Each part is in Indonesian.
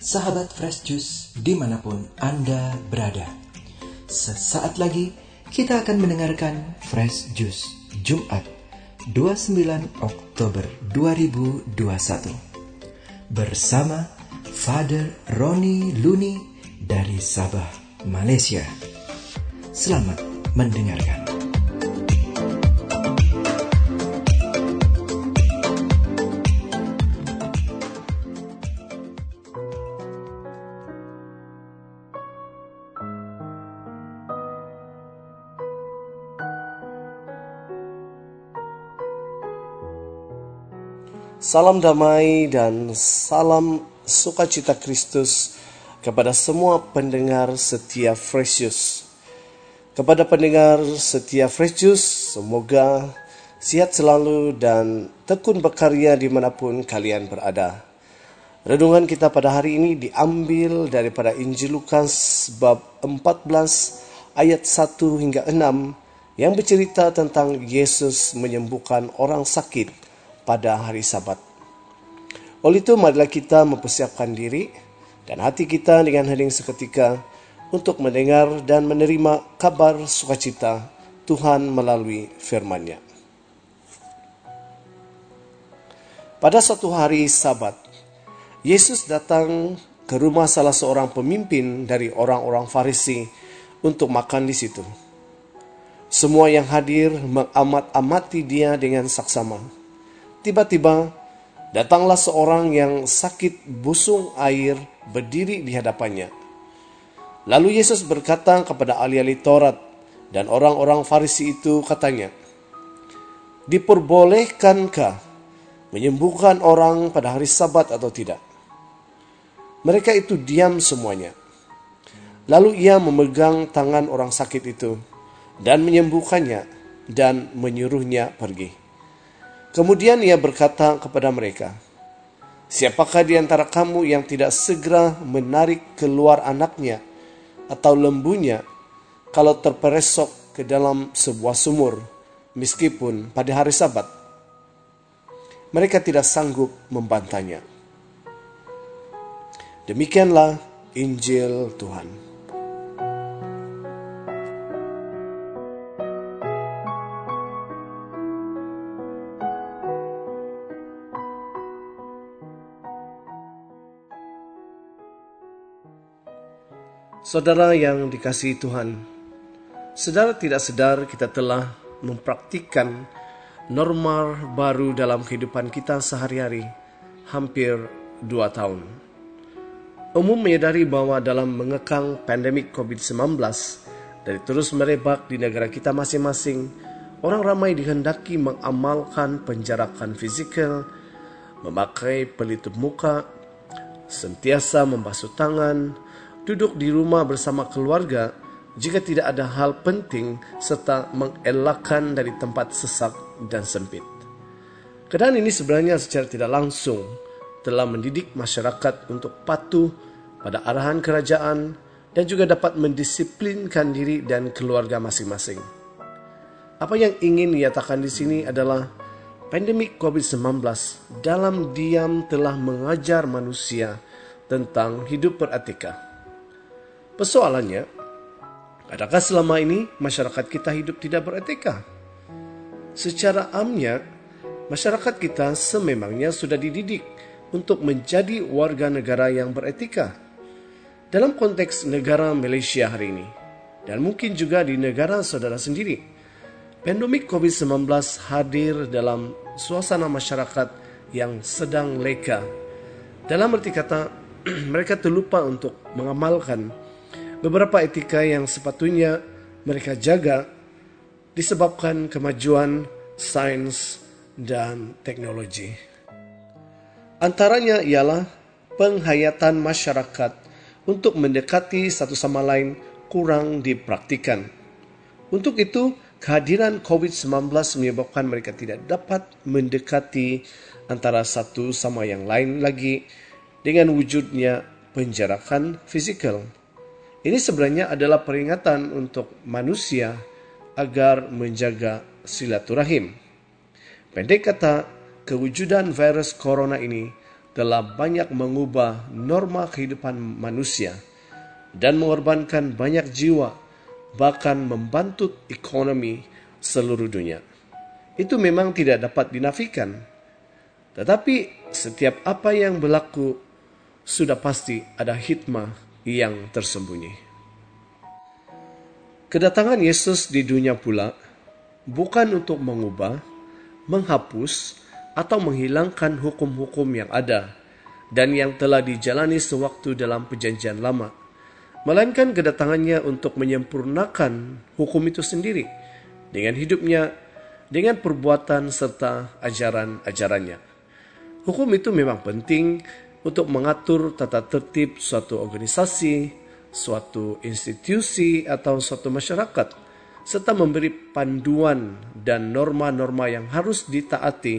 sahabat Fresh Juice di mana pun Anda berada. Sesaat lagi kita akan mendengarkan Fresh Juice Jumat 29 Oktober 2021 bersama Father Roni Luni dari Sabah, Malaysia. Selamat mendengarkan. Salam damai dan salam sukacita Kristus kepada semua pendengar setia Fresius. Kepada pendengar setia Fresius, semoga sehat selalu dan tekun berkarya di mana pun kalian berada. Renungan kita pada hari ini diambil daripada Injil Lukas bab 14 ayat 1 hingga 6 yang bercerita tentang Yesus menyembuhkan orang sakit pada hari Sabat. Oleh itu, marilah kita mempersiapkan diri dan hati kita dengan hening seketika untuk mendengar dan menerima kabar sukacita Tuhan melalui firman-Nya. Pada suatu hari Sabat, Yesus datang ke rumah salah seorang pemimpin dari orang-orang Farisi untuk makan di situ. Semua yang hadir mengamat-amati dia dengan saksama. Tiba-tiba datanglah seorang yang sakit busung air berdiri di hadapannya. Lalu Yesus berkata kepada ahli-ahli Taurat dan orang-orang Farisi itu katanya, Diperbolehkankah menyembuhkan orang pada hari sabat atau tidak? Mereka itu diam semuanya. Lalu ia memegang tangan orang sakit itu dan menyembuhkannya dan menyuruhnya pergi. Kemudian ia berkata kepada mereka, Siapakah di antara kamu yang tidak segera menarik keluar anaknya atau lembunya kalau terperesok ke dalam sebuah sumur, meskipun pada hari sabat? Mereka tidak sanggup membantahnya. Demikianlah Injil Tuhan. Saudara yang dikasihi Tuhan, sedar tidak sedar kita telah mempraktikkan norma baru dalam kehidupan kita sehari-hari hampir dua tahun. Umum menyadari bahwa dalam mengekang pandemik COVID-19 dari terus merebak di negara kita masing-masing, orang ramai dikehendaki mengamalkan penjarakan fizikal, memakai pelitup muka, sentiasa membasuh tangan, duduk di rumah bersama keluarga jika tidak ada hal penting serta mengelakkan dari tempat sesak dan sempit. Keadaan ini sebenarnya secara tidak langsung telah mendidik masyarakat untuk patuh pada arahan kerajaan dan juga dapat mendisiplinkan diri dan keluarga masing-masing. Apa yang ingin dinyatakan di sini adalah pandemik COVID-19 dalam diam telah mengajar manusia tentang hidup beretika Persoalannya, adakah selama ini masyarakat kita hidup tidak beretika? Secara amnya, masyarakat kita sememangnya sudah dididik untuk menjadi warga negara yang beretika. Dalam konteks negara Malaysia hari ini, dan mungkin juga di negara saudara sendiri, pandemik COVID-19 hadir dalam suasana masyarakat yang sedang leka. Dalam arti kata, mereka terlupa untuk mengamalkan beberapa etika yang sepatutnya mereka jaga disebabkan kemajuan sains dan teknologi. Antaranya ialah penghayatan masyarakat untuk mendekati satu sama lain kurang dipraktikan. Untuk itu, kehadiran COVID-19 menyebabkan mereka tidak dapat mendekati antara satu sama yang lain lagi dengan wujudnya penjarakan fisikal. Ini sebenarnya adalah peringatan untuk manusia agar menjaga silaturahim. Pendek kata, kewujudan virus corona ini telah banyak mengubah norma kehidupan manusia dan mengorbankan banyak jiwa, bahkan membantu ekonomi seluruh dunia. Itu memang tidak dapat dinafikan. Tetapi setiap apa yang berlaku sudah pasti ada hikmah yang tersembunyi. Kedatangan Yesus di dunia pula bukan untuk mengubah, menghapus, atau menghilangkan hukum-hukum yang ada dan yang telah dijalani sewaktu dalam Perjanjian Lama, melainkan kedatangannya untuk menyempurnakan hukum itu sendiri dengan hidupnya, dengan perbuatan serta ajaran-ajarannya. Hukum itu memang penting untuk mengatur tata tertib suatu organisasi, suatu institusi, atau suatu masyarakat, serta memberi panduan dan norma-norma yang harus ditaati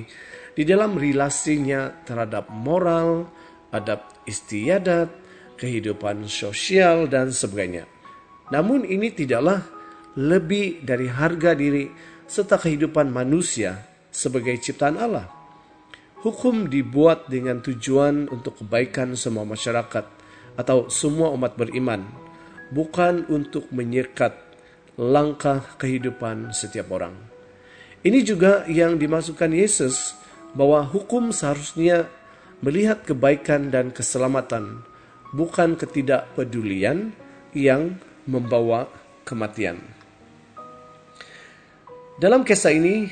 di dalam relasinya terhadap moral, adab istiadat, kehidupan sosial, dan sebagainya. Namun ini tidaklah lebih dari harga diri serta kehidupan manusia sebagai ciptaan Allah. Hukum dibuat dengan tujuan untuk kebaikan semua masyarakat atau semua umat beriman, bukan untuk menyekat langkah kehidupan setiap orang. Ini juga yang dimasukkan Yesus bahwa hukum seharusnya melihat kebaikan dan keselamatan, bukan ketidakpedulian yang membawa kematian. Dalam kisah ini,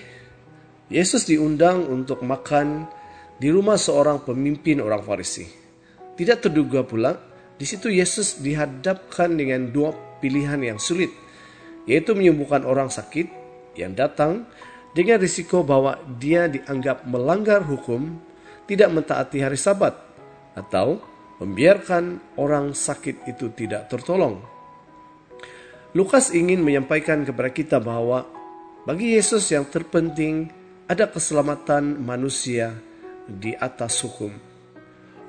Yesus diundang untuk makan di rumah seorang pemimpin orang Farisi. Tidak terduga pula, di situ Yesus dihadapkan dengan dua pilihan yang sulit, yaitu menyembuhkan orang sakit yang datang dengan risiko bahwa dia dianggap melanggar hukum, tidak mentaati hari Sabat, atau membiarkan orang sakit itu tidak tertolong. Lukas ingin menyampaikan kepada kita bahwa bagi Yesus yang terpenting ada keselamatan manusia di atas hukum.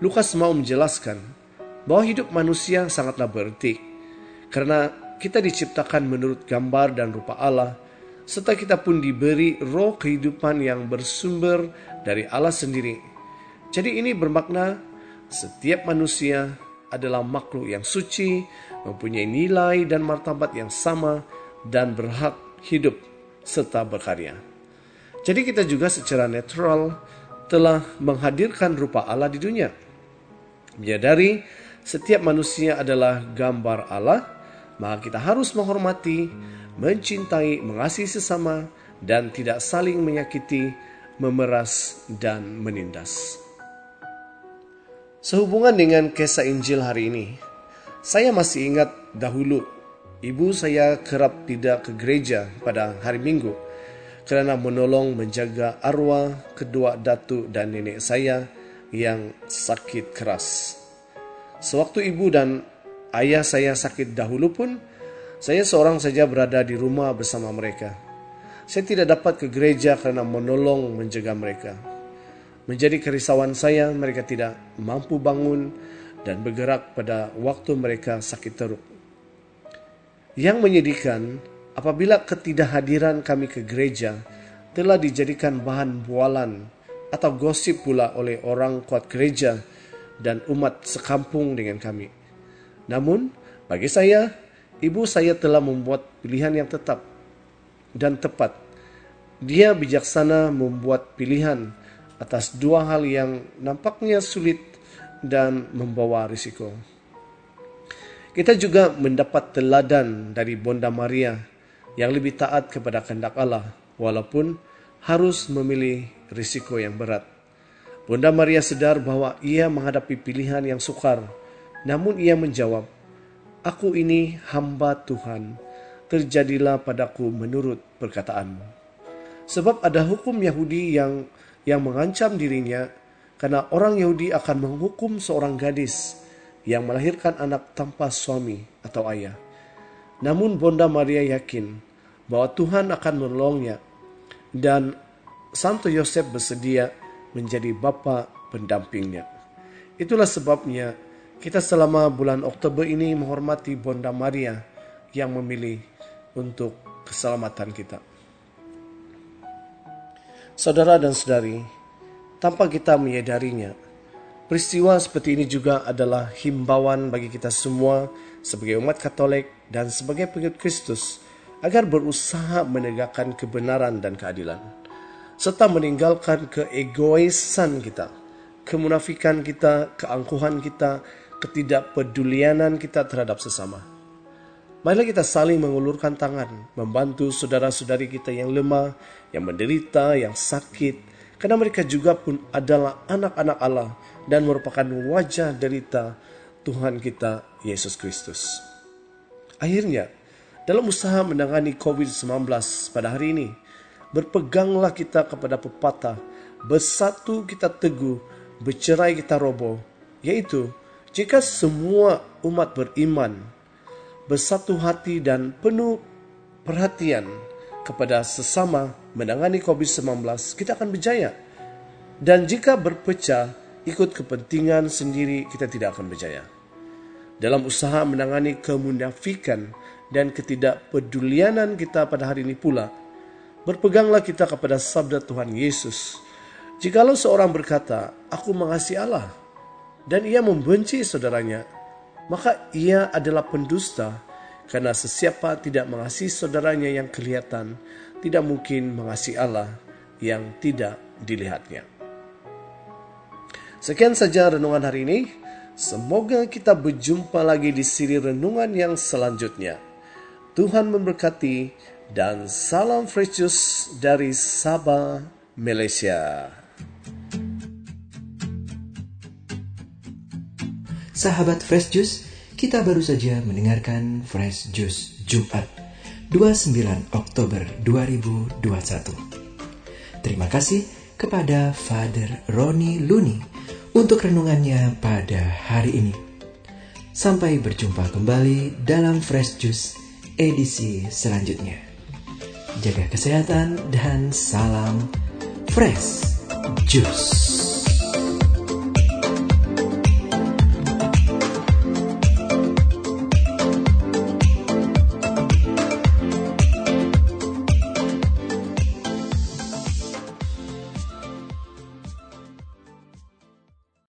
Lukas mau menjelaskan bahwa hidup manusia sangatlah berarti karena kita diciptakan menurut gambar dan rupa Allah serta kita pun diberi roh kehidupan yang bersumber dari Allah sendiri. Jadi ini bermakna setiap manusia adalah makhluk yang suci, mempunyai nilai dan martabat yang sama dan berhak hidup serta berkarya. Jadi kita juga secara natural telah menghadirkan rupa Allah di dunia. Menyadari setiap manusia adalah gambar Allah, maka kita harus menghormati, mencintai, mengasihi sesama, dan tidak saling menyakiti, memeras, dan menindas. Sehubungan dengan kisah Injil hari ini, saya masih ingat dahulu ibu saya kerap tidak ke gereja pada hari Minggu kerana menolong menjaga arwah kedua datu dan nenek saya yang sakit keras. Sewaktu ibu dan ayah saya sakit dahulu pun, saya seorang saja berada di rumah bersama mereka. Saya tidak dapat ke gereja karena menolong menjaga mereka. Menjadi kerisauan saya, mereka tidak mampu bangun dan bergerak pada waktu mereka sakit teruk. Yang menyedihkan, apabila ketidakhadiran kami ke gereja telah dijadikan bahan bualan atau gosip pula oleh orang kuat gereja dan umat sekampung dengan kami. Namun, bagi saya, ibu saya telah membuat pilihan yang tetap dan tepat. Dia bijaksana membuat pilihan atas dua hal yang nampaknya sulit dan membawa risiko. Kita juga mendapat teladan dari Bonda Maria yang lebih taat kepada kehendak Allah walaupun harus memilih risiko yang berat. Bonda Maria sedar bahwa ia menghadapi pilihan yang sukar, namun ia menjawab, Aku ini hamba Tuhan, terjadilah padaku menurut perkataanmu. Sebab ada hukum Yahudi yang yang mengancam dirinya karena orang Yahudi akan menghukum seorang gadis yang melahirkan anak tanpa suami atau ayah. Namun Bonda Maria yakin bahwa Tuhan akan menolongnya dan Santo Yosef bersedia menjadi bapa pendampingnya. Itulah sebabnya kita selama bulan Oktober ini menghormati Bonda Maria yang memilih untuk keselamatan kita. Saudara dan saudari, tanpa kita menyadarinya, Peristiwa seperti ini juga adalah himbauan bagi kita semua sebagai umat Katolik dan sebagai pengikut Kristus agar berusaha menegakkan kebenaran dan keadilan serta meninggalkan keegoisan kita, kemunafikan kita, keangkuhan kita, ketidakpedulianan kita terhadap sesama. Marilah kita saling mengulurkan tangan, membantu saudara-saudari kita yang lemah, yang menderita, yang sakit, karena mereka juga pun adalah anak-anak Allah dan merupakan wajah derita Tuhan kita Yesus Kristus. Akhirnya, dalam usaha menangani COVID-19 pada hari ini, berpeganglah kita kepada pepatah, bersatu kita teguh, bercerai kita roboh, yaitu jika semua umat beriman, bersatu hati dan penuh perhatian kepada sesama menangani COVID-19, kita akan berjaya. Dan jika berpecah, ikut kepentingan sendiri, kita tidak akan berjaya. Dalam usaha menangani kemunafikan dan ketidakpedulianan kita pada hari ini pula, berpeganglah kita kepada sabda Tuhan Yesus. Jikalau seorang berkata, aku mengasihi Allah, dan ia membenci saudaranya, maka ia adalah pendusta karena sesiapa tidak mengasihi saudaranya yang kelihatan, tidak mungkin mengasihi Allah yang tidak dilihatnya. Sekian saja renungan hari ini. Semoga kita berjumpa lagi di siri renungan yang selanjutnya. Tuhan memberkati dan salam fresh dari Sabah, Malaysia. Sahabat Fresh Juice, kita baru saja mendengarkan Fresh Juice Jumat 29 Oktober 2021. Terima kasih kepada Father Roni Luni untuk renungannya pada hari ini. Sampai berjumpa kembali dalam Fresh Juice edisi selanjutnya. Jaga kesehatan dan salam Fresh Juice.